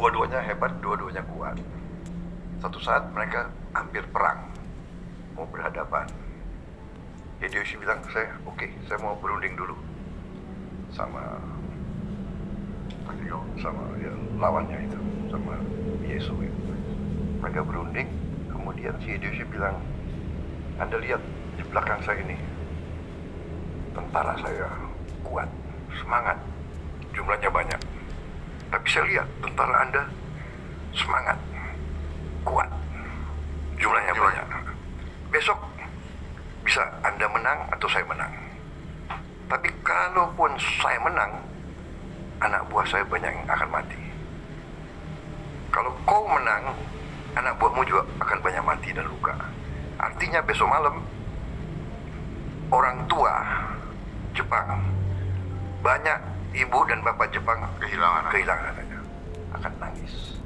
dua-duanya hebat, dua-duanya kuat. Satu saat mereka hampir perang, mau berhadapan. Hideyoshi bilang, saya oke, saya mau berunding dulu sama sama ya, lawannya itu, sama Yesu itu. Mereka berunding, kemudian si Hideyoshi bilang, Anda lihat di belakang saya ini, tentara saya kuat, semangat, jumlahnya banyak. Tapi saya lihat tentara Anda semangat, kuat, jumlahnya banyak. Besok bisa Anda menang atau saya menang. Tapi kalaupun saya menang, anak buah saya banyak yang akan mati. Kalau kau menang, anak buahmu juga akan banyak mati dan luka. Artinya besok malam orang tua Jepang banyak ibu dan bapak Jepang Kehilangan kehilangan anaknya. Akan nangis